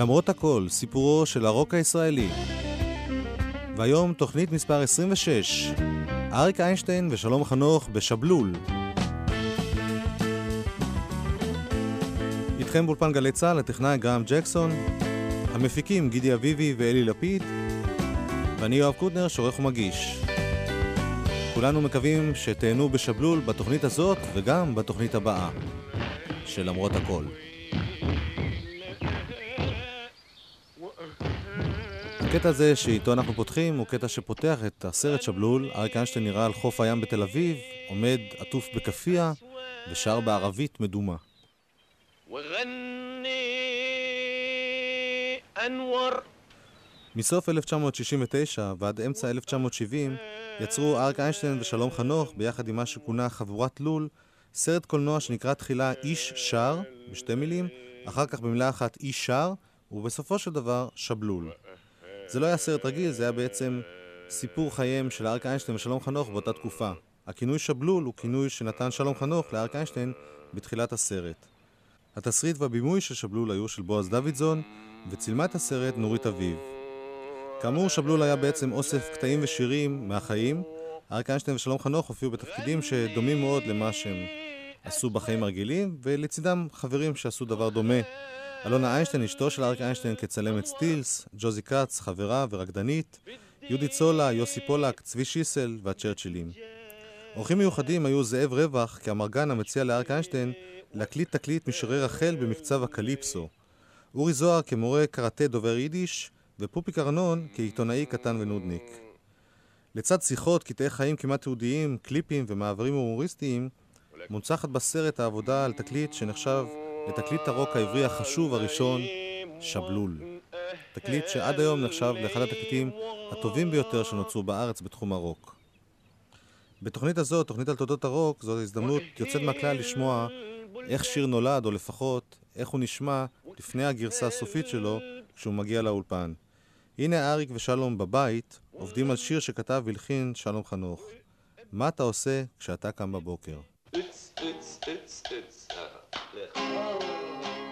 למרות הכל, סיפורו של הרוק הישראלי. והיום תוכנית מספר 26, אריק איינשטיין ושלום חנוך בשבלול. איתכם באולפן גלי צה"ל, הטכנאי גרם ג'קסון, המפיקים גידי אביבי ואלי לפיד, ואני יואב קוטנר, שעורך ומגיש. כולנו מקווים שתהנו בשבלול בתוכנית הזאת וגם בתוכנית הבאה, שלמרות הכל. הקטע הזה שאיתו אנחנו פותחים הוא קטע שפותח את הסרט שבלול. אריק איינשטיין נראה על חוף הים בתל אביב, עומד עטוף בכאפיה ושר בערבית מדומה. מסוף 1969 ועד אמצע 1970 יצרו אריק איינשטיין ושלום חנוך, ביחד עם מה שכונה חבורת לול, סרט קולנוע שנקרא תחילה איש שר, בשתי מילים, אחר כך במילה אחת איש שר, ובסופו של דבר שבלול. זה לא היה סרט רגיל, זה היה בעצם סיפור חייהם של אריק איינשטיין ושלום חנוך באותה תקופה. הכינוי שבלול הוא כינוי שנתן שלום חנוך לאריק איינשטיין בתחילת הסרט. התסריט והבימוי של שבלול היו של בועז דוידזון, וצילמה את הסרט נורית אביב. כאמור, שבלול היה בעצם אוסף קטעים ושירים מהחיים. אריק איינשטיין ושלום חנוך הופיעו בתפקידים שדומים מאוד למה שהם עשו בחיים הרגילים, ולצידם חברים שעשו דבר דומה. אלונה איינשטיין, אשתו של אריק איינשטיין כצלמת סטילס, ג'וזי כץ, חברה ורקדנית, יהודי צולה, יוסי פולק, צבי שיסל והצ'רצ'ילים. אורחים מיוחדים היו זאב רווח כאמרגן המציע לאריק איינשטיין להקליט תקליט משירי רחל במקצב הקליפסו. אורי זוהר כמורה קראטה דובר יידיש, ופופיק ארנון כעיתונאי קטן ונודניק. לצד שיחות, קטעי חיים כמעט תיעודיים, קליפים ומעברים הומוריסטיים, מונצחת בסרט העבודה על תקליט שנחשב לתקליט הרוק העברי החשוב הראשון, שבלול. תקליט שעד היום נחשב לאחד התקליטים הטובים ביותר שנוצרו בארץ בתחום הרוק. בתוכנית הזאת, תוכנית על תולדות הרוק, זאת הזדמנות יוצאת מהכלל לשמוע איך שיר נולד, או לפחות איך הוא נשמע לפני הגרסה הסופית שלו כשהוא מגיע לאולפן. הנה אריק ושלום בבית עובדים על שיר שכתב והלחין שלום חנוך. מה אתה עושה כשאתה קם בבוקר? It's it's it's it's uh, Ah, לך.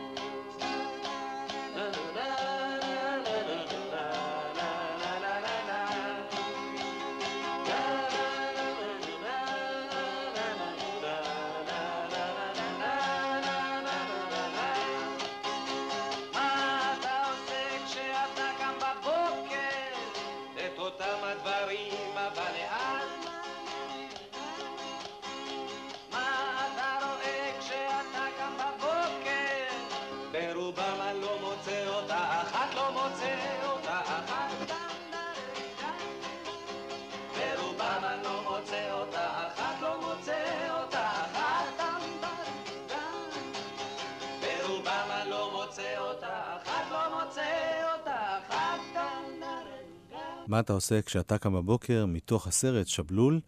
מה אתה עושה כשאתה קם בבוקר מתוך הסרט שבלול.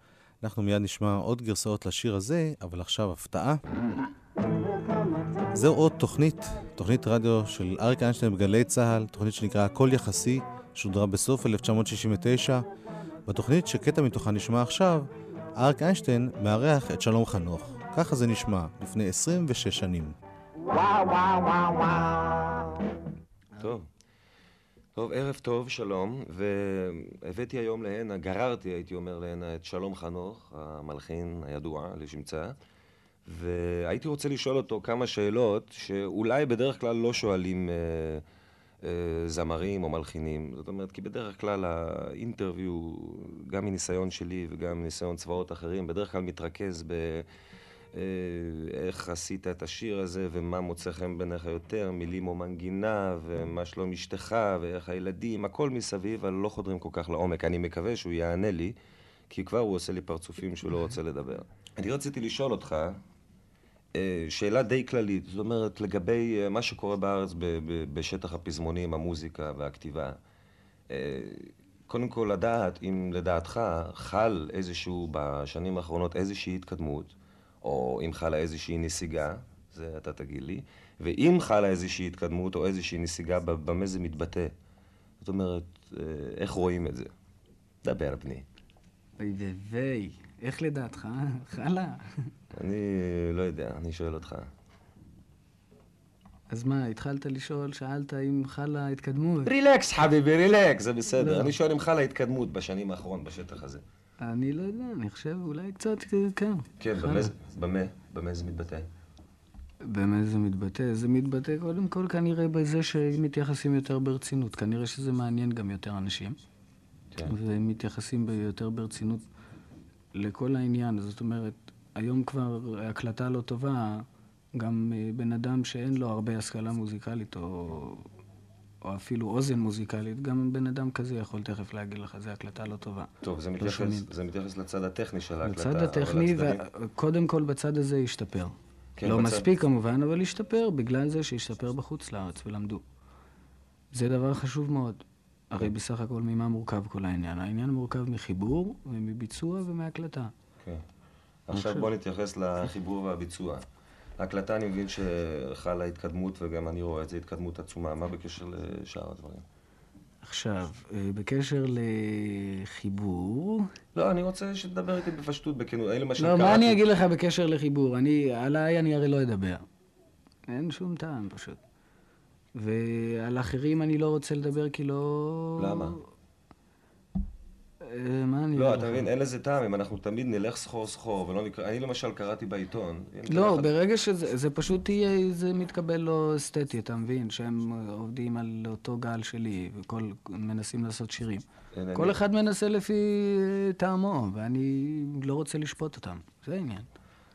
אנחנו מיד נשמע עוד גרסאות לשיר הזה, אבל עכשיו הפתעה. זהו עוד תוכנית, תוכנית רדיו של אריק איינשטיין בגלי צה"ל, תוכנית שנקרא הכל יחסי, שודרה בסוף 1969. בתוכנית שקטע מתוכה נשמע עכשיו, אריק איינשטיין מארח את שלום חנוך. ככה זה נשמע, לפני 26 שנים. וואו וואו וואו וואו. טוב. טוב, ערב טוב, שלום, והבאתי היום להנה, גררתי, הייתי אומר להנה, את שלום חנוך, המלחין הידוע לשמצה, והייתי רוצה לשאול אותו כמה שאלות שאולי בדרך כלל לא שואלים אה, אה, זמרים או מלחינים. זאת אומרת, כי בדרך כלל האינטרוויו, גם מניסיון שלי וגם מניסיון צבאות אחרים, בדרך כלל מתרכז ב... אה, איך עשית את השיר הזה ומה מוצא חן בעיניך יותר, מילים או מנגינה ומה שלום אשתך ואיך הילדים, הכל מסביב, אבל לא חודרים כל כך לעומק. אני מקווה שהוא יענה לי, כי כבר הוא עושה לי פרצופים שהוא לא רוצה לדבר. אני רציתי לשאול אותך אה, שאלה די כללית, זאת אומרת לגבי אה, מה שקורה בארץ בשטח הפזמונים, המוזיקה והכתיבה. קודם כל לדעת אם לדעתך חל איזשהו, בשנים האחרונות איזושהי התקדמות או אם חלה איזושהי נסיגה, זה אתה תגיד לי, ואם חלה איזושהי התקדמות או איזושהי נסיגה, במה זה מתבטא? זאת אומרת, אה, איך רואים את זה? דבר, בני. אוי ואבוי, איך לדעתך? חלה? אני לא יודע, אני שואל אותך. אז מה, התחלת לשאול, שאלת אם חלה התקדמות? רילקס, חביבי, רילקס, זה בסדר. לא. אני שואל אם חלה התקדמות בשנים האחרונות בשטח הזה. אני לא יודע, אני חושב אולי קצת, כן. כן, במה? במה זה מתבטא? במה זה מתבטא? זה מתבטא קודם כל כנראה בזה שמתייחסים יותר ברצינות. כנראה שזה מעניין גם יותר אנשים. כן. והם מתייחסים יותר ברצינות לכל העניין. זאת אומרת, היום כבר הקלטה לא טובה, גם אה, בן אדם שאין לו הרבה השכלה מוזיקלית, או, או אפילו אוזן מוזיקלית, גם בן אדם כזה יכול תכף להגיד לך, זה הקלטה לא טובה. טוב, זה לא מתייחס. זה מתייחס לצד הטכני של ההקלטה. אבל הטכני, וקודם כל בצד הזה השתפר. כן, לא בצד- מספיק כמובן, אבל השתפר בגלל זה שהשתפר בחוץ לארץ ולמדו. זה דבר חשוב מאוד. הרי כן. בסך הכל ממה מורכב כל העניין? העניין מורכב מחיבור ומביצוע ומהקלטה. כן. עכשיו בוא נתייחס לחיבור והביצוע. ההקלטה, אני מבין שחלה התקדמות, וגם אני רואה את זה, התקדמות עצומה. מה בקשר לשאר הדברים? עכשיו, אה, בקשר לחיבור... לא, אני רוצה שתדבר איתי בפשטות, בכנות. אני למשל לא, מה קראתי- אני אגיד לך בקשר לחיבור? אני, עליי אני הרי לא אדבר. אין שום טעם פשוט. ועל אחרים אני לא רוצה לדבר כי לא... למה? אה, מה אני לא, אתה? מבין, אין לזה טעם, אם אנחנו תמיד נלך סחור סחור ולא נקרא... אני למשל קראתי בעיתון. לא, ברגע שזה זה פשוט יהיה, זה מתקבל לא אסתטי, אתה מבין? שהם עובדים על אותו גל שלי, וכל, מנסים לעשות שירים. כל אחד מנסה לפי אה, טעמו, ואני לא רוצה לשפוט אותם. זה העניין.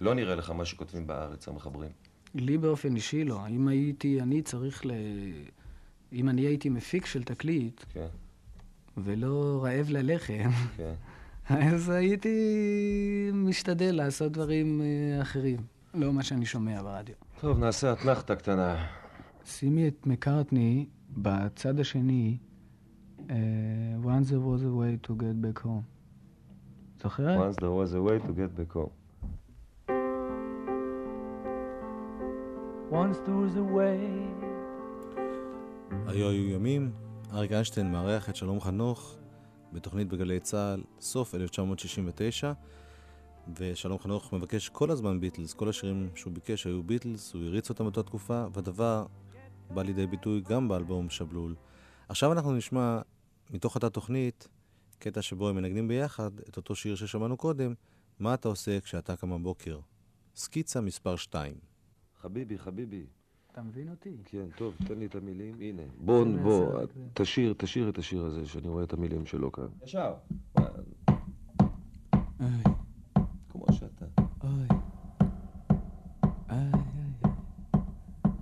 לא נראה לך מה שכותבים בארץ, המחברים. לי באופן אישי לא. אם הייתי, אני צריך ל... אם אני הייתי מפיק של תקליט, כן, ולא רעב ללחם, כן. אז הייתי משתדל לעשות דברים אה, אחרים. לא מה שאני שומע ברדיו. טוב, נעשה אתנחתה קטנה. שימי את מקארטני בצד השני, אה, once there was a way to get back home. זוכרת? Once there was a way to get back home. once there was a way. היו היו ימים, אריק איינשטיין מארח את שלום חנוך בתוכנית בגלי צה"ל, סוף 1969, ושלום חנוך מבקש כל הזמן ביטלס, כל השירים שהוא ביקש היו ביטלס, הוא הריץ אותם באותה תקופה, והדבר בא לידי ביטוי גם באלבום שבלול. עכשיו אנחנו נשמע מתוך אותה תוכנית קטע שבו הם מנגנים ביחד את אותו שיר ששמענו קודם, מה אתה עושה כשאתה קם בבוקר. סקיצה מספר 2. חביבי, חביבי. אתה מבין אותי? כן, טוב, תן לי את המילים. הנה. בוא, בוא. תשאיר, תשאיר את השיר הזה, שאני רואה את המילים שלו כאן. ישר. אוי, כמו שאתה. אוי. איי,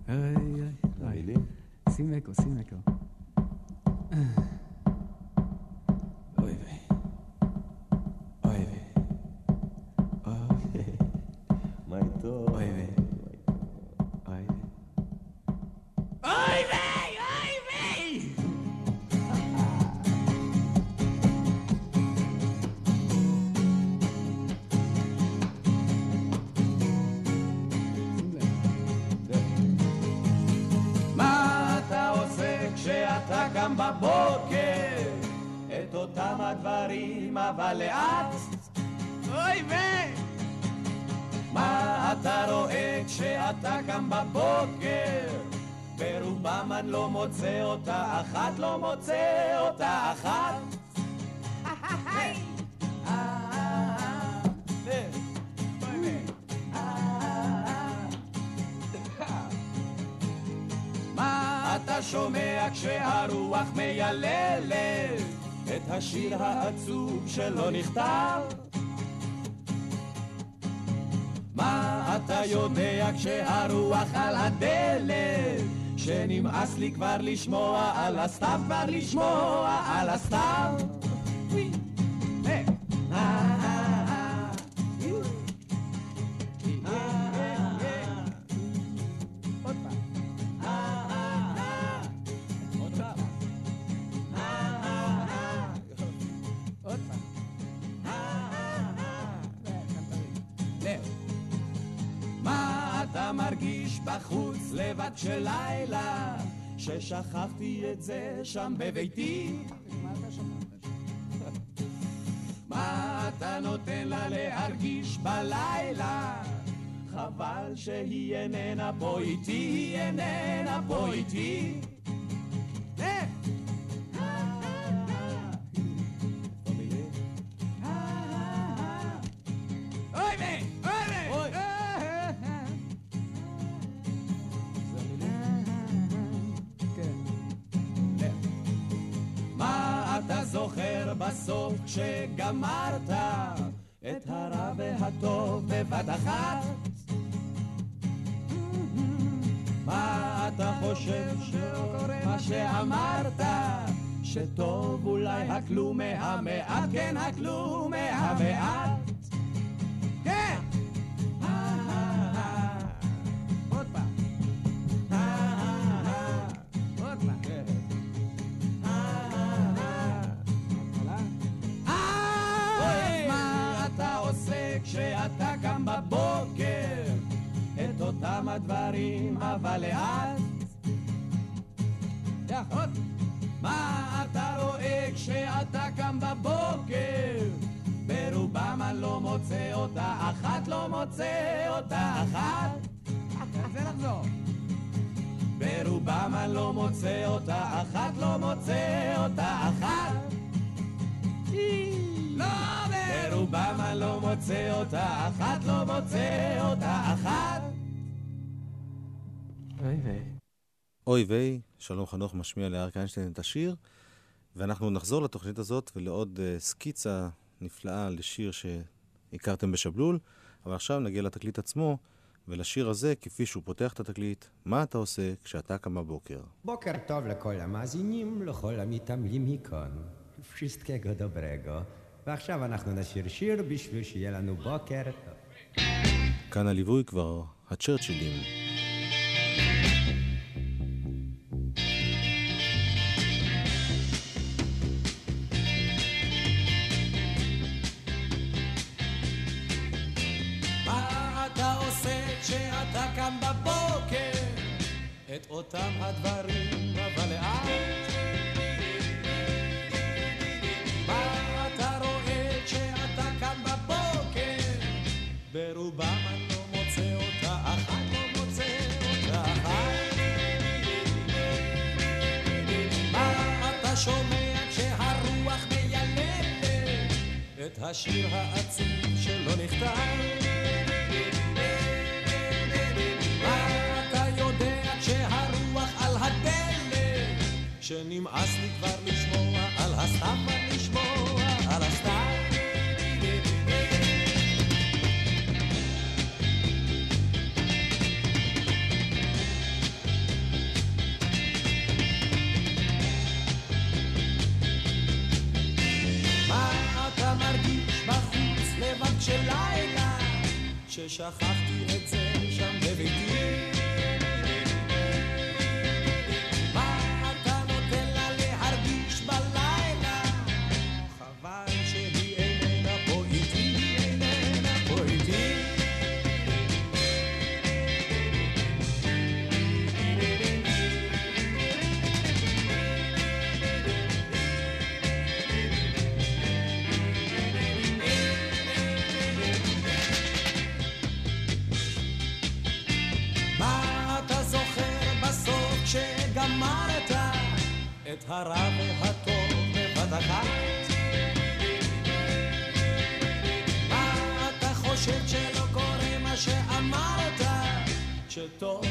איי, איי. איי, איי. אבל לאט. אוי ו... מה אתה רואה כשאתה קם בבוקר? ברובם אני לא מוצא אותה אחת, לא מוצא אותה אחת. מה אתה שומע כשהרוח מייללת את השיר העצוב שלא נכתב? מה אתה יודע כשהרוח על הדלת שנמאס לי כבר לשמוע על הסתיו כבר לשמוע על הסתיו לבד של לילה ששכחתי את זה שם בביתי? מה אתה נותן לה להרגיש בלילה? חבל שהיא איננה פה איתי, היא איננה פה איתי. כשגמרת את הרע והטוב בבת אחת. מה אתה חושב מה שאמרת? שטוב אולי הכלום מהמעט כן הכלום מהמעט ברובם אני לא מוצא אותה אחת, לא מוצא אותה אחת. לא ברובם אני לא מוצא אותה אחת, לא מוצא אותה אחת. אוי ויי. אוי ויי, שלום חנוך משמיע לאריק איינשטיין את השיר, ואנחנו נחזור לתוכנית הזאת ולעוד uh, סקיצה נפלאה לשיר שהכרתם בשבלול, אבל עכשיו נגיע לתקליט עצמו, ולשיר הזה, כפי שהוא פותח את התקליט, מה אתה עושה כשאתה קם בבוקר. בוקר טוב לכל המאזינים, לכל המתעמלים מכאן. wszystkiego dobrego. ועכשיו אנחנו נשיר שיר בשביל שיהיה לנו בוקר טוב. כאן הליווי כבר הצ'רצ'ילים. את אותם הדברים, אבל לאט. מה אתה רואה כשאתה קם בבוקר? ברובם אני לא מוצא אותה אחת, לא מוצא אותה אחת. מה אתה שומע כשהרוח מיילדת את השיר העצוב שלא נכתב? שנמאס לי כבר לשמוע על הסתם לשמוע על הסתם. ששכחתי את זה הרע והטוב בבת אחת. מה אתה חושב שלא קורה מה שאמרת? שטוב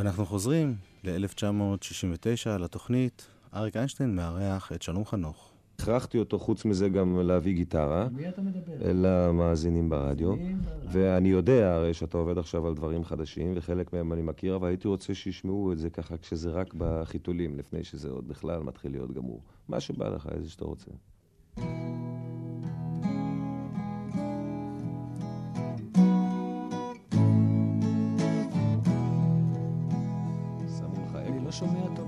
ואנחנו חוזרים ל-1969, לתוכנית, אריק איינשטיין מארח את שלום חנוך. הכרחתי אותו חוץ מזה גם להביא גיטרה. מי אתה מדבר? למאזינים ברדיו. ואני יודע הרי שאתה עובד עכשיו על דברים חדשים, וחלק מהם אני מכיר, אבל הייתי רוצה שישמעו את זה ככה כשזה רק בחיתולים, לפני שזה עוד בכלל מתחיל להיות גמור. מה שבא לך, איזה שאתה רוצה. шумят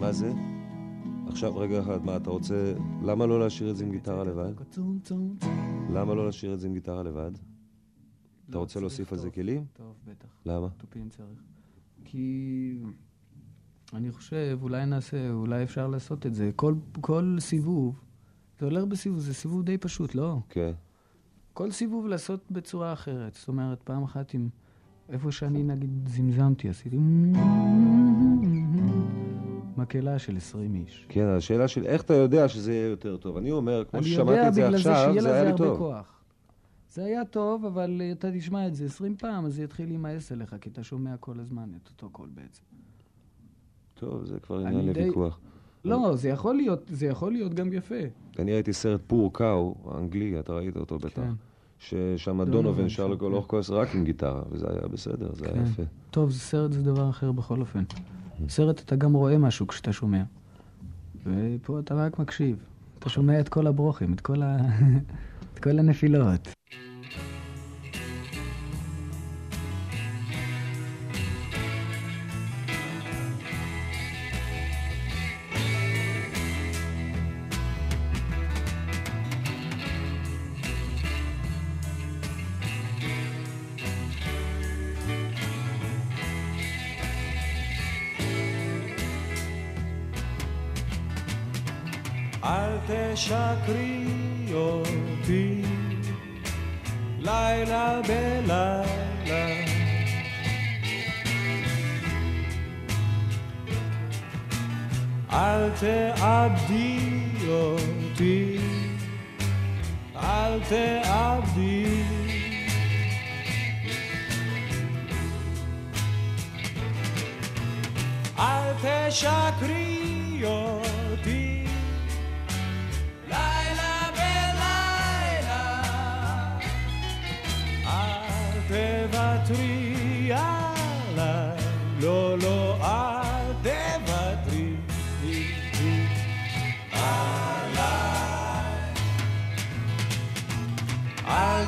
מה זה? עכשיו רגע אחד, מה אתה רוצה... למה לא להשאיר את זה עם גיטרה לבד? למה לא להשאיר את זה עם גיטרה לבד? אתה לא, רוצה להוסיף על זה. כלים? טוב, בטח. למה? תופים צריך. כי אני חושב, אולי נעשה, אולי אפשר לעשות את זה. כל, כל סיבוב, זה הולך בסיבוב, זה סיבוב די פשוט, לא? כן. כל סיבוב לעשות בצורה אחרת. זאת אומרת, פעם אחת עם... איפה שאני נגיד זמזמתי, עשיתי... מקהלה של 20 איש. כן, השאלה של איך אתה יודע שזה יהיה יותר טוב. אני אומר, כמו אני ששמעתי יודע את זה בגלל זה עכשיו, שיהיה זה היה לזה לי הרבה טוב. כוח. זה היה טוב, אבל אה, אתה תשמע את זה 20 פעם, אז זה יתחיל להימאס עליך, כי אתה שומע כל הזמן את אותו קול בעצם. טוב, זה כבר אני עניין די- לוויכוח. לא, זה יכול להיות, זה יכול להיות גם יפה. אני ראיתי סרט פור קאו, האנגלי, אתה ראית אותו בטח. כן. ששם שם, שר לכל כן. אורך כוס רק עם גיטרה, וזה היה בסדר, זה היה כן. יפה. טוב, זה סרט זה דבר אחר בכל אופן. סרט אתה גם רואה משהו כשאתה שומע. ופה אתה רק מקשיב. אתה שומע את כל הברוכים, את כל, ה... את כל הנפילות. אל תאבדי אותי, אל תאבדי. אל תשקרי אותי, לילה בלילה, אל תוותרי עליי, לא, לא,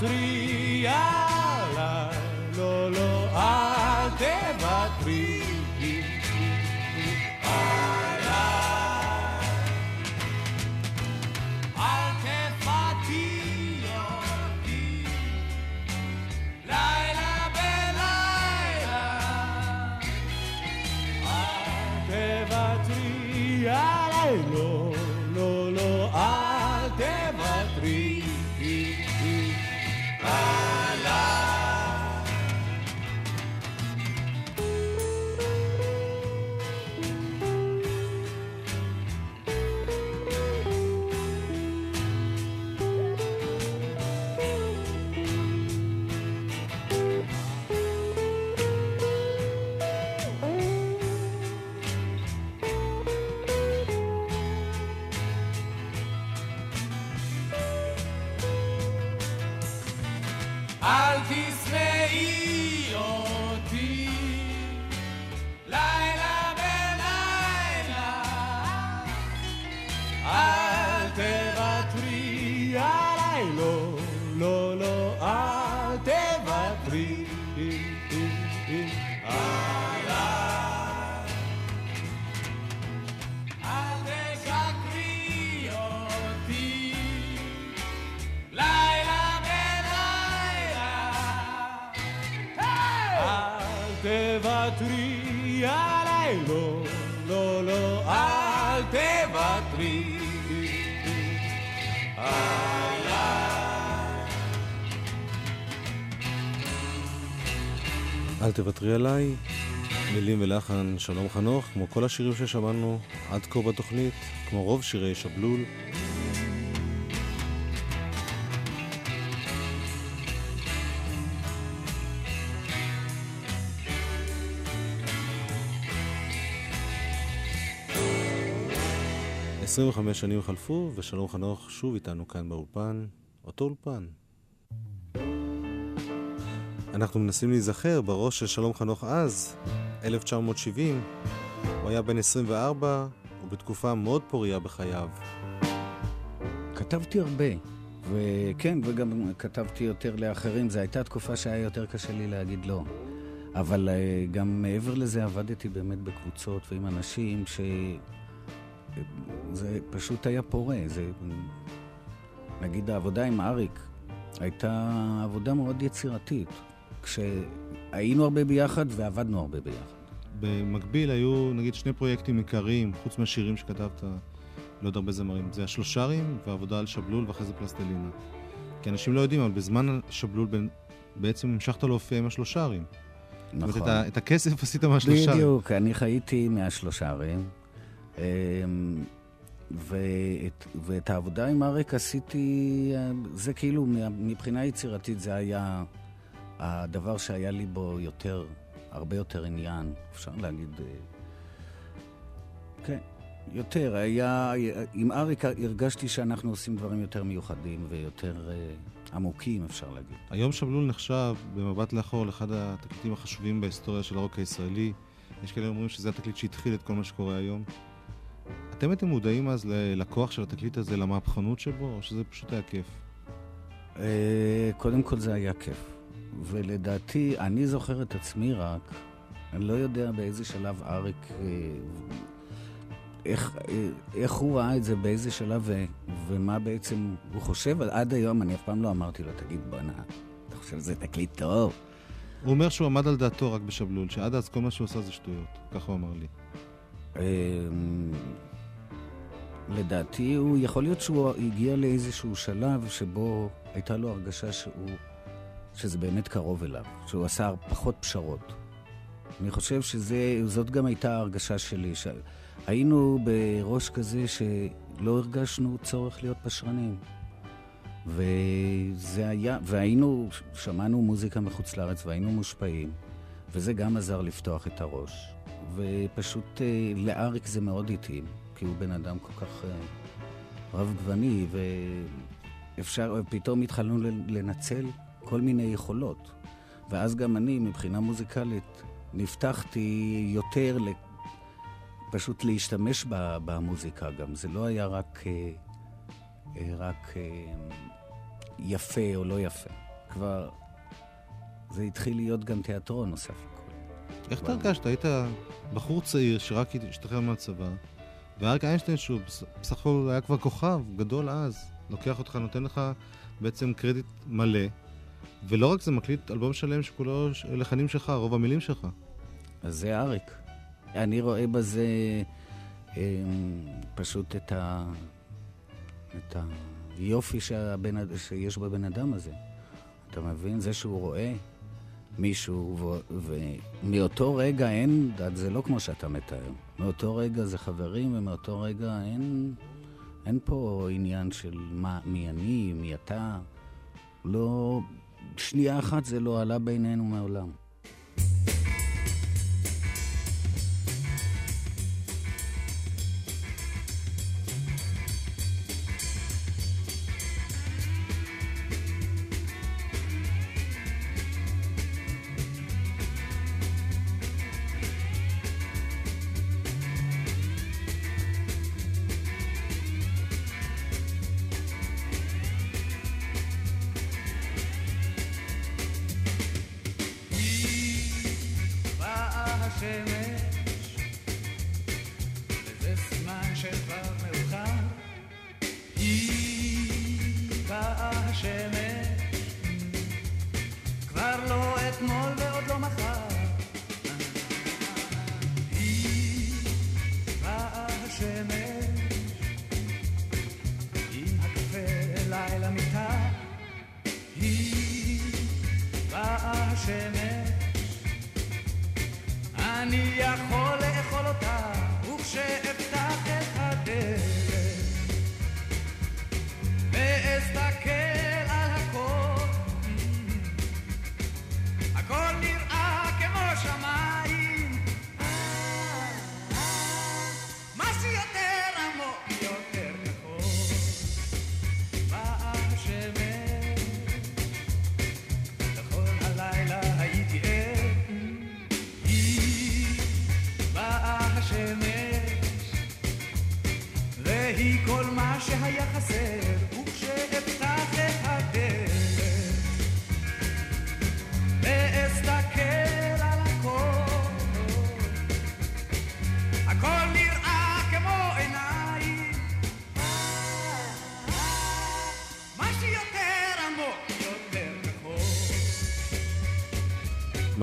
תוותרי תוותרי עליי, מילים ולחן שלום חנוך, כמו כל השירים ששמענו עד כה בתוכנית, כמו רוב שירי שבלול. עשרים וחמש שנים חלפו, ושלום חנוך שוב איתנו כאן באולפן, אותו אולפן. אנחנו מנסים להיזכר בראש של שלום חנוך אז, 1970. הוא היה בן 24, ובתקופה מאוד פוריה בחייו. כתבתי הרבה, וכן, וגם כתבתי יותר לאחרים. זו הייתה תקופה שהיה יותר קשה לי להגיד לא. אבל אה, גם מעבר לזה עבדתי באמת בקבוצות ועם אנשים ש... זה פשוט היה פורה. זה... נגיד העבודה עם אריק הייתה עבודה מאוד יצירתית. כשהיינו הרבה ביחד ועבדנו הרבה ביחד. במקביל היו נגיד שני פרויקטים עיקריים, חוץ מהשירים שכתבת לעוד הרבה זמרים. זה השלושרים והעבודה על שבלול ואחרי זה פלסטלינה. כי אנשים לא יודעים, אבל בזמן שבלול בין... בעצם המשכת להופיע עם השלושרים. נכון. זאת אומרת, את, ה- את הכסף עשית מהשלושרים. בדיוק, אני חייתי מהשלושרים. אמ, ואת, ואת העבודה עם אריק עשיתי, אה, זה כאילו, מבחינה יצירתית זה היה הדבר שהיה לי בו יותר, הרבה יותר עניין, אפשר להגיד. אה, כן, יותר. היה... עם אריק הרגשתי שאנחנו עושים דברים יותר מיוחדים ויותר uh, עמוקים, אפשר להגיד. היום שבלול נחשב, במבט לאחור, לאחד התקליטים החשובים בהיסטוריה של הרוק הישראלי. יש כאלה אומרים שזה התקליט שהתחיל את כל מה שקורה היום. אתם הייתם מודעים אז לכוח של התקליט הזה, למהפכנות שבו, או שזה פשוט היה כיף? Uh, קודם כל זה היה כיף. ולדעתי, אני זוכר את עצמי רק, אני לא יודע באיזה שלב אריק, אה, איך, אה, איך הוא ראה את זה, באיזה שלב ו, ומה בעצם הוא חושב. עד היום אני אף פעם לא אמרתי לו, תגיד, בואנה, אתה חושב שזה תקליט טוב? הוא אומר שהוא עמד על דעתו רק בשבלול, שעד אז כל מה שהוא עשה זה שטויות. ככה הוא אמר לי. אמ, לדעתי, הוא יכול להיות שהוא הגיע לאיזשהו שלב שבו הייתה לו הרגשה שהוא, שזה באמת קרוב אליו, שהוא עשה פחות פשרות. אני חושב שזאת גם הייתה ההרגשה שלי. היינו בראש כזה שלא הרגשנו צורך להיות פשרנים. וזה היה, והיינו, שמענו מוזיקה מחוץ לארץ והיינו מושפעים, וזה גם עזר לפתוח את הראש. ופשוט אה, לאריק זה מאוד התאים, כי הוא בן אדם כל כך אה, רב גווני, ואפשר, פתאום התחלנו לנצל כל מיני יכולות. ואז גם אני, מבחינה מוזיקלית, נפתחתי יותר פשוט להשתמש במוזיקה גם. זה לא היה רק, אה, אה, רק אה, יפה או לא יפה. כבר זה התחיל להיות גם תיאטרון נוסף לכל. איך אתה הרגשת? היית בחור צעיר שרק השתחרר מהצבא, ואריק איינשטיין, שהוא בסך הכל היה כבר כוכב גדול אז, לוקח אותך, נותן לך בעצם קרדיט מלא, ולא רק זה, מקליט אלבום שלם שכולו לחנים שלך, רוב המילים שלך. אז זה אריק. אני רואה בזה אה, פשוט את, ה, את היופי שהבן, שיש בבן אדם הזה. אתה מבין? זה שהוא רואה מישהו, ו, ומאותו רגע אין, זה לא כמו שאתה מתאר. מאותו רגע זה חברים, ומאותו רגע אין, אין פה עניין של מה, מי אני, מי אתה. לא, שנייה אחת זה לא עלה בינינו מעולם. השמש, וזה סימן שכבר מאוחר. היא באה השמש, כבר לא אתמול ועוד לא מחר.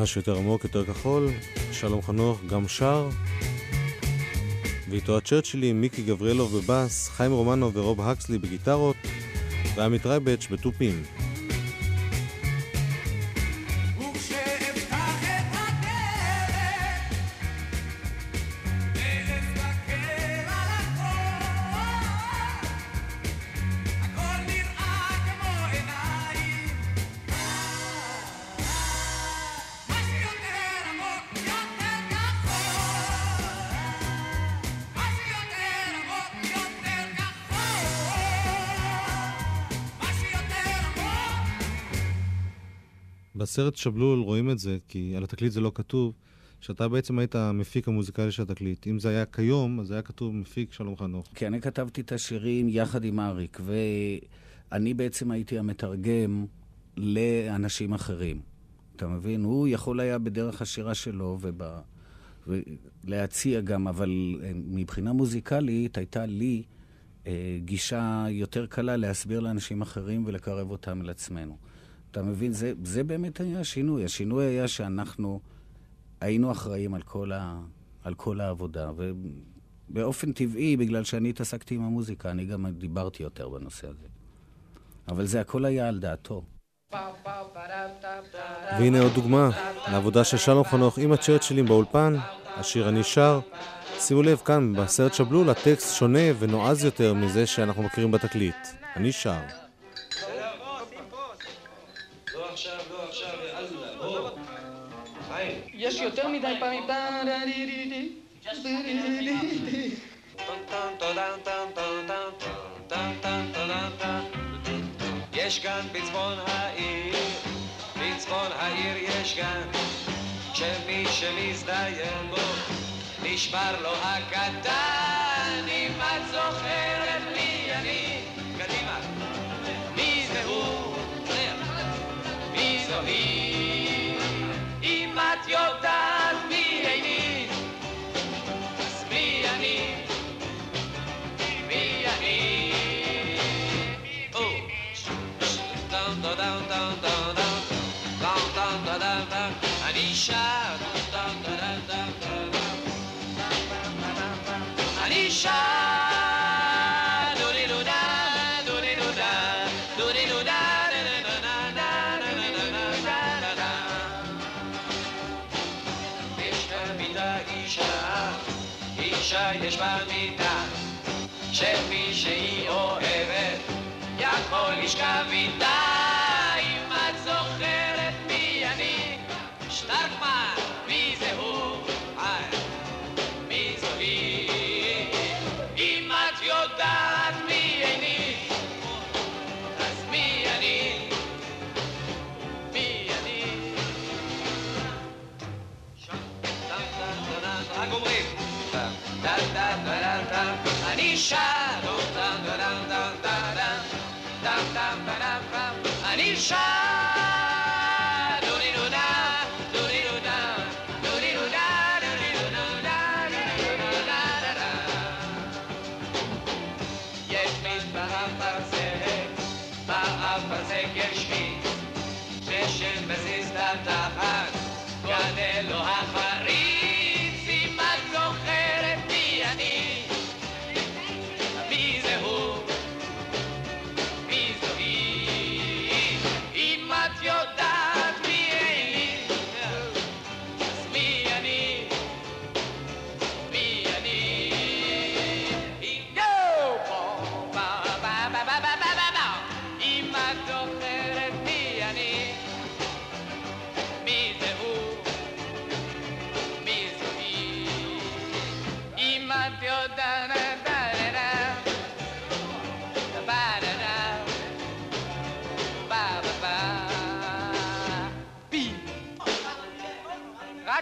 משהו יותר עמוק, יותר כחול, שלום חנוך גם שר, ואיתו הצ'רצ'ילי, מיקי גבריאלוב בבאס, חיים רומנו ורוב הקסלי בגיטרות, ועמית רייבץ' בתופים. בסרט שבלול רואים את זה, כי על התקליט זה לא כתוב, שאתה בעצם היית המפיק המוזיקלי של התקליט. אם זה היה כיום, אז היה כתוב מפיק שלום חנוך. כי אני כתבתי את השירים יחד עם אריק, ואני בעצם הייתי המתרגם לאנשים אחרים. אתה מבין? הוא יכול היה בדרך השירה שלו וב... ולהציע גם, אבל אה, מבחינה מוזיקלית הייתה לי אה, גישה יותר קלה להסביר לאנשים אחרים ולקרב אותם אל עצמנו. אתה מבין? זה, זה באמת היה השינוי. השינוי היה שאנחנו היינו אחראים על כל, ה, על כל העבודה, ובאופן טבעי, בגלל שאני התעסקתי עם המוזיקה, אני גם דיברתי יותר בנושא הזה. אבל זה הכל היה על דעתו. והנה עוד דוגמה לעבודה של שלום חנוך עם הצ'רצ'ילים באולפן, השיר אני שר. שימו לב, כאן בסרט שבלול הטקסט שונה ונועז יותר מזה שאנחנו מכירים בתקליט. אני שר. יש יותר מדי פעמים... יש כאן בצפון העיר, בצפון העיר יש כאן, שמי שמזדיין בו, נשבר לו הקטן, אם את זוכרת מי אני, קדימה, מי זה הוא, מי זו היא, at your time. escravidão.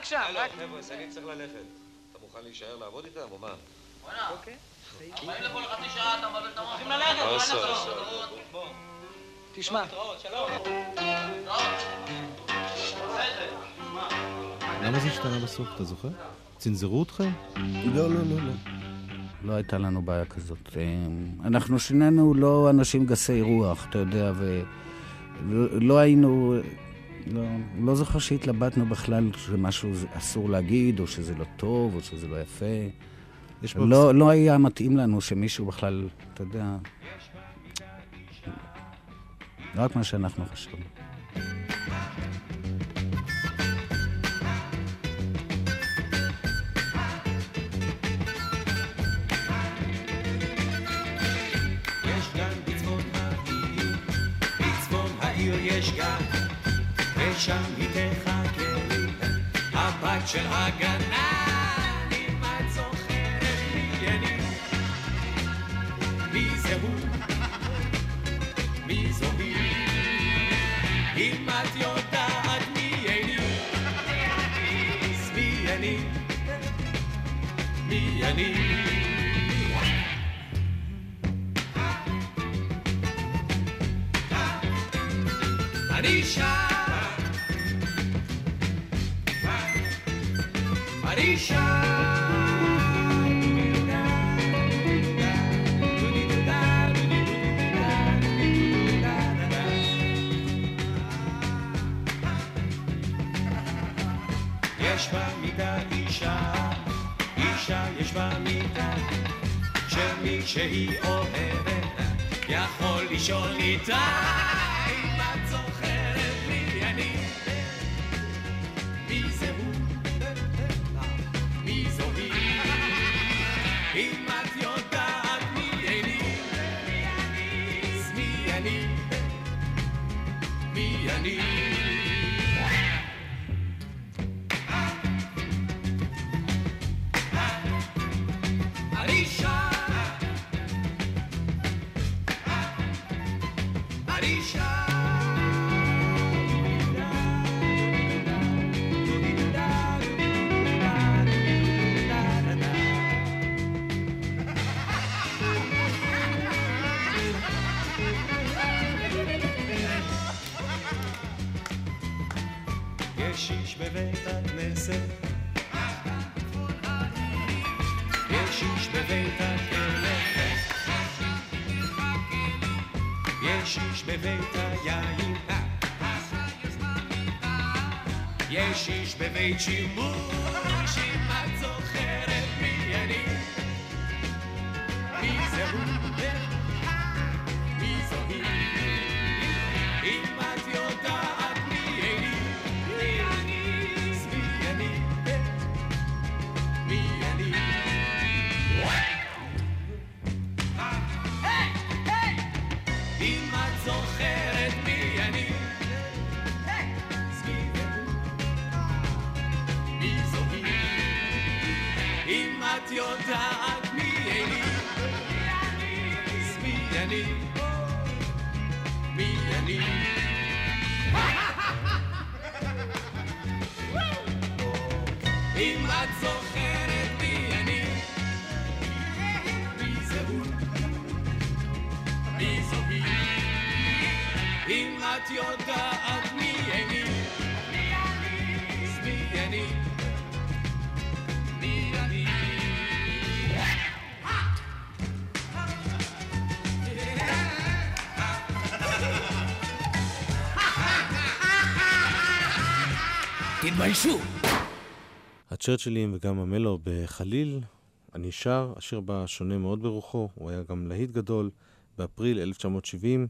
רק שם, רק... חבר'ה, אני צריך ללכת. אתה מוכן להישאר לעבוד איתם או מה? עשה, עשה. תשמע, למה זה השתנה בסוף, אתה זוכר? צנזרו אתכם? לא, לא, לא, לא. לא הייתה לנו בעיה כזאת. אה, אנחנו שנינו לא אנשים גסי רוח, אתה יודע, ולא היינו... לא, לא זוכר שהתלבטנו בכלל שמשהו אסור להגיד, או שזה לא טוב, או שזה לא יפה. יש פה... לא, לא היה מתאים לנו שמישהו בכלל, אתה יודע... רק מה שאנחנו חשבנו. יש גן ושם היא תחכה לי, הבת של הגנן, אם את זוכרת מי אני, מי זה הוא, מי זו היא, אם את יודעת מי אני, מי אני, מי אני. Anisha. יש במיטה אישה, אישה יש במיטה, שמי שהיא אוהבת יכול לישון איתה. איש בבית שימוש, יודעת מי אני, אז מי אני, מי אני. תתביישו. הצ'רצ'ילים וגם המלו בחליל, אני שר, השיר בה שונה מאוד ברוחו, הוא היה גם להיט גדול, באפריל 1970,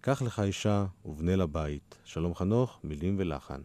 קח לך אישה ובנה לה בית. שלום חנוך, מילים ולחן.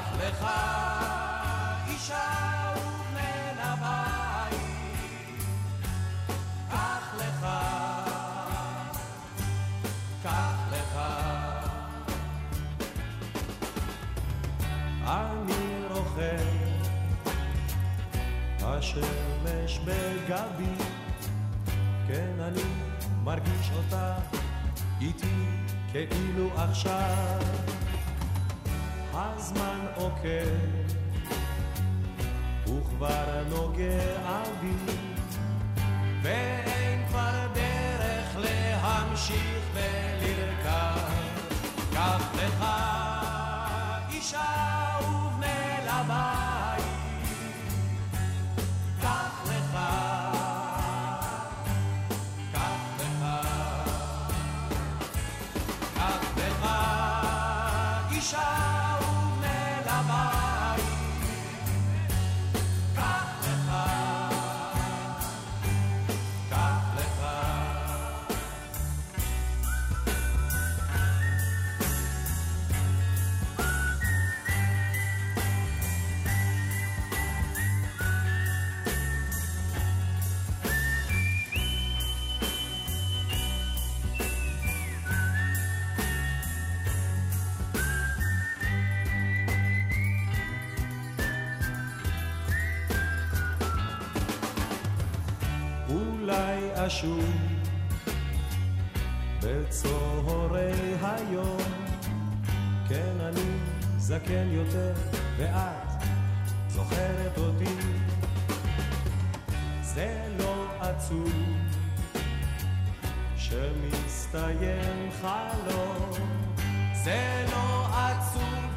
קח לך אישה ובן הבית, קח לך, קח לך. אני רוכב, השמש בגבי, כן אני מרגיש אותה איתי כאילו עכשיו. הזמן עוקב, וכבר נוגע בי, ואין כבר דרך להמשיך ולרכב. שמסתיים חלום. זה לא עצוב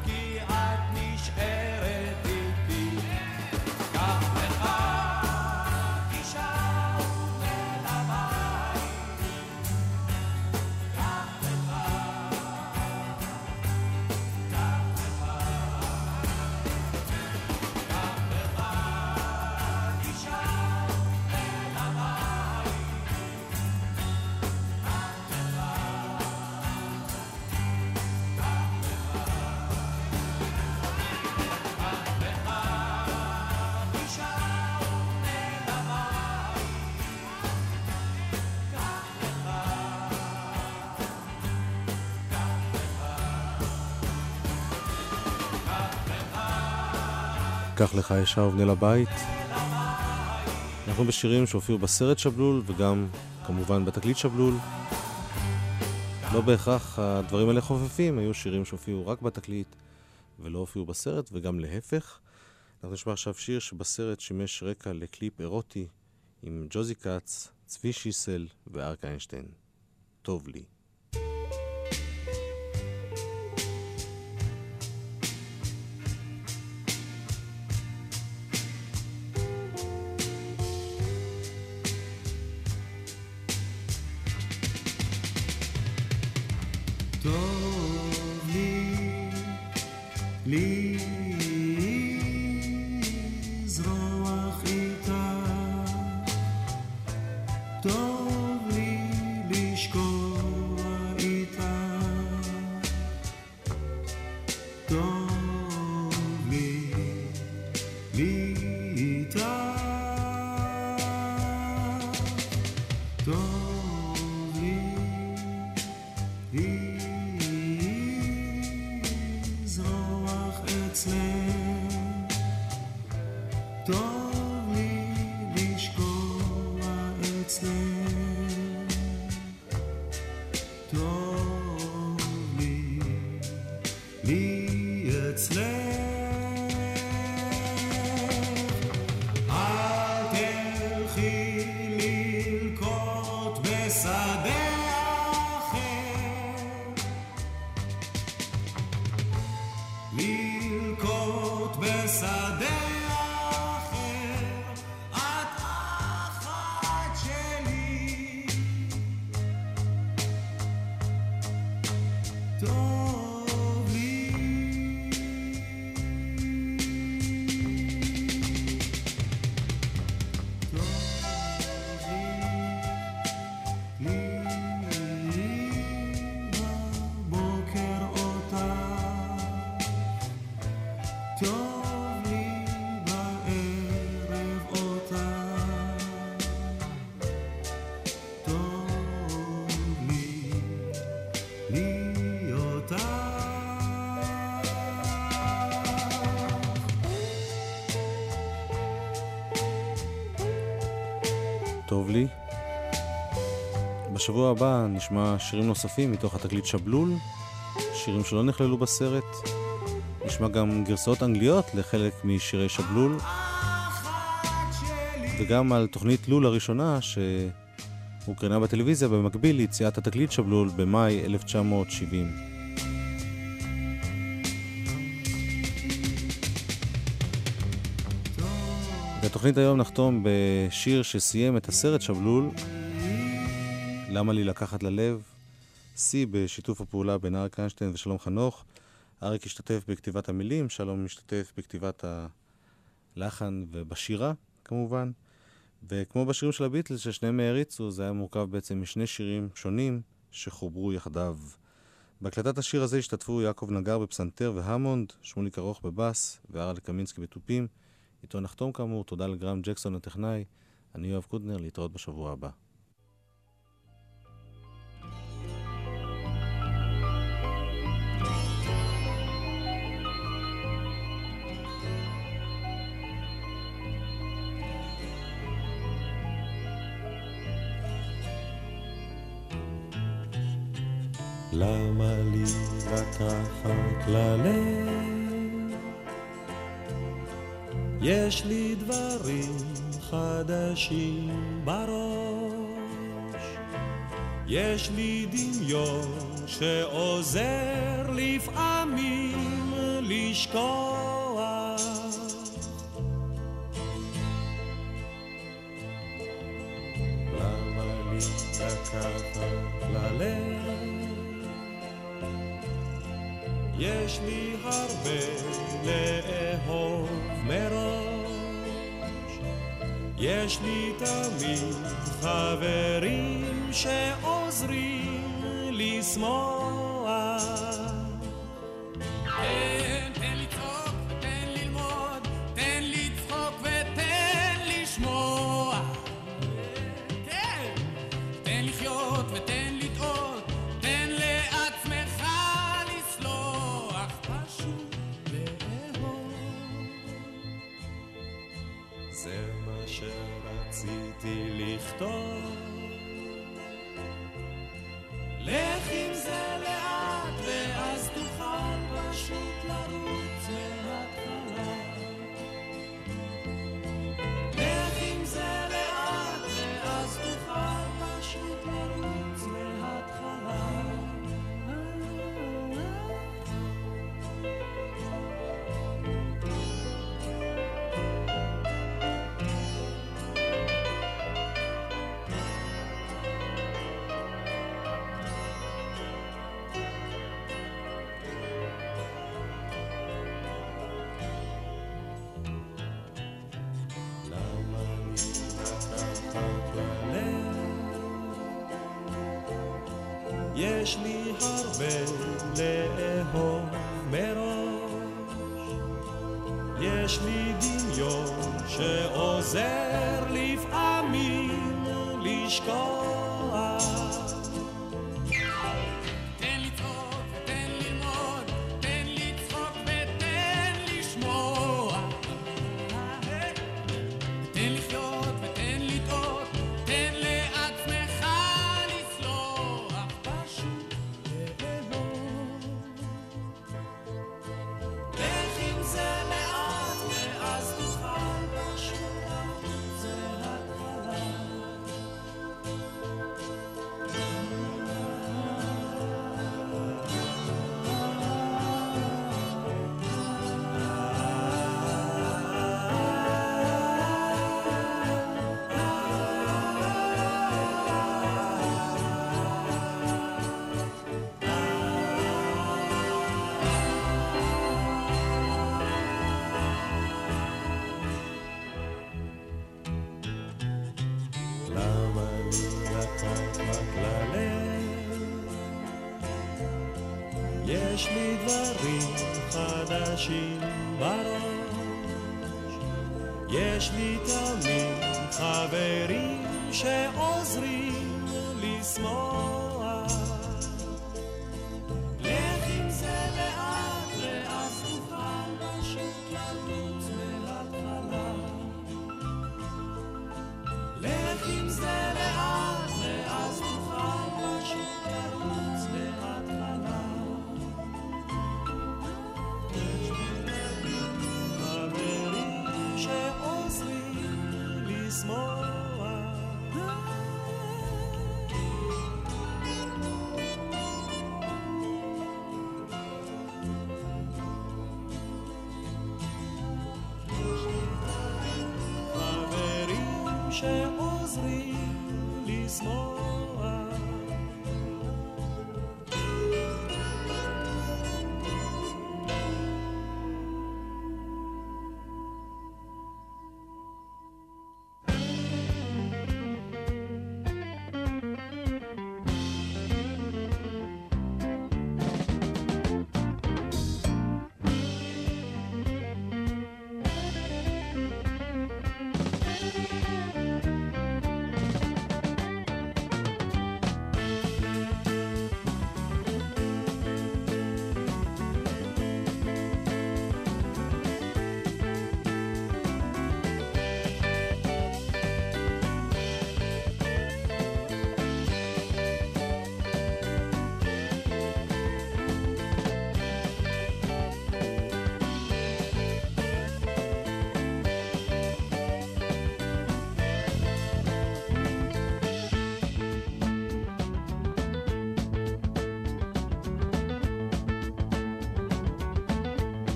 קח לך אישה ובנה לבית. אנחנו בשירים שהופיעו בסרט שבלול וגם כמובן בתקליט שבלול. לא בהכרח הדברים האלה חופפים, היו שירים שהופיעו רק בתקליט ולא הופיעו בסרט, וגם להפך. אנחנו נשמע עכשיו שיר שבסרט שימש רקע לקליפ אירוטי עם ג'וזי כץ, צבי שיסל וארק איינשטיין. טוב לי. לי איתה, טוב בשבוע הבא נשמע שירים נוספים מתוך התקליט שבלול, שירים שלא נכללו בסרט. נשמע גם גרסאות אנגליות לחלק משירי שבלול, וגם על תוכנית לול הראשונה שהוקרנה בטלוויזיה במקביל ליציאת התקליט שבלול במאי 1970. את התוכנית היום נחתום בשיר שסיים את הסרט שבלול, למה לי לקחת ללב, שיא בשיתוף הפעולה בין אריק איינשטיין ושלום חנוך. אריק השתתף בכתיבת המילים, שלום משתתף בכתיבת הלחן ובשירה, כמובן. וכמו בשירים של הביטלס, ששניהם העריצו, זה היה מורכב בעצם משני שירים שונים שחוברו יחדיו. בהקלטת השיר הזה השתתפו יעקב נגר בפסנתר והמונד, שמוליק ארוך בבאס והרל קמינסקי בתופים. איתו נחתום כאמור, תודה לגרם ג'קסון הטכנאי. אני יואב קודנר, להתראות בשבוע הבא. למה לי לקחת ללב? יש לי דברים חדשים בראש. יש לי דמיון שעוזר לפעמים לשכוח. למה לי לקחת ללב? יש לי הרבה לאהוב מראש. יש לי תמיד חברים שעוזרים לשמוח. תן, stars. לי הרבה לאהוב מראש. יש לי דמיון שעוזר לפעמים לשכוח. יש לי תמיד חברים שעוזרים לשמוח.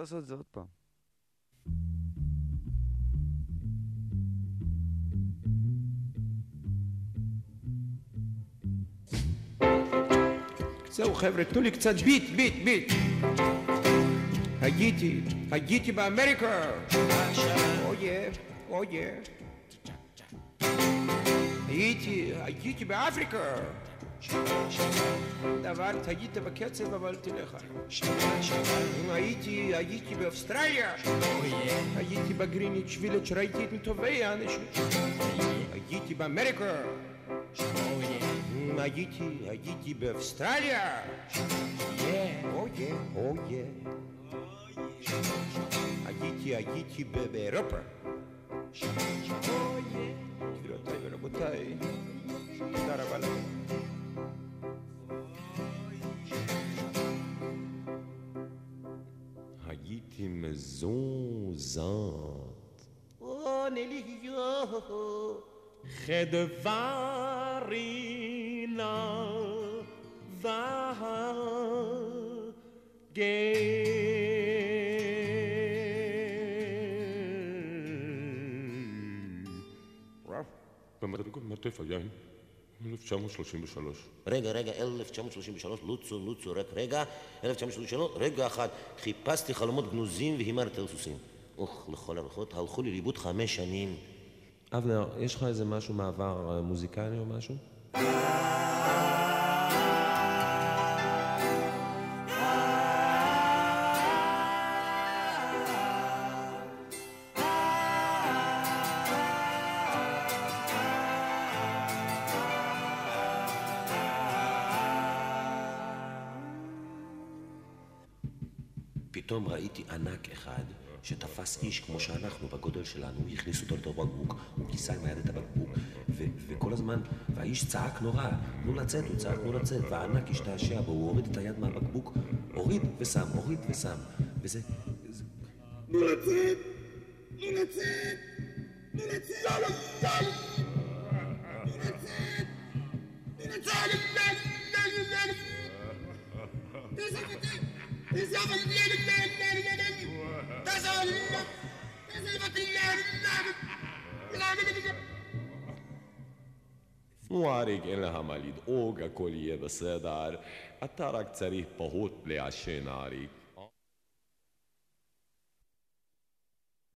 לעשות את זה עוד פעם. זהו חבר'ה, תנו לי קצת ביט, ביט, ביט. הייתי, הייתי באמריקה. אויה, אויה. הייתי, הייתי באפריקה. דבר, היית בקצב אבל תלך. הייתי, הייתי באוסטרליה. הייתי בגריניץ' וילג', ראיתי את מטובי האנשים. הייתי באמריקה. הייתי, הייתי באוסטרליה. אויה, אויה. הייתי, הייתי ב- באירופה. גבירותיי ורבותיי, תודה רבה לכם. him zonzante. Oh, Nelio, Gedevarina, Vahagay. Wenn man da gut macht, verjagen. 1933. רגע, רגע, 1933, לוצו, לוצו, רק רגע, 1933, רגע אחד, חיפשתי חלומות גנוזים והימרתי על סוסים. אוח, לכל הרוחות, הלכו לי לאיבוד חמש שנים. אבנר, יש לך איזה משהו מעבר אה, מוזיקלי או משהו? בגודל שלנו, הכניס אותו לתוך בקבוק, הוא כיסה עם היד את הבקבוק, וכל הזמן, והאיש צעק נורא, תנו לצאת, הוא צעק תנו לצאת, והענק השתעשע בו, הוא הוריד את היד מהבקבוק, הוריד ושם, הוריד ושם, וזה... זה- תנו לצאת! תנו לצאת! תנו לצאת! לא, לא, לא! תנו לצאת! תנו לצאת! תעזוב אותי! תעזוב אותי! נו אריק, אין לך מה לדאוג, הכל יהיה בסדר. אתה רק צריך פחות לעשן, אריק.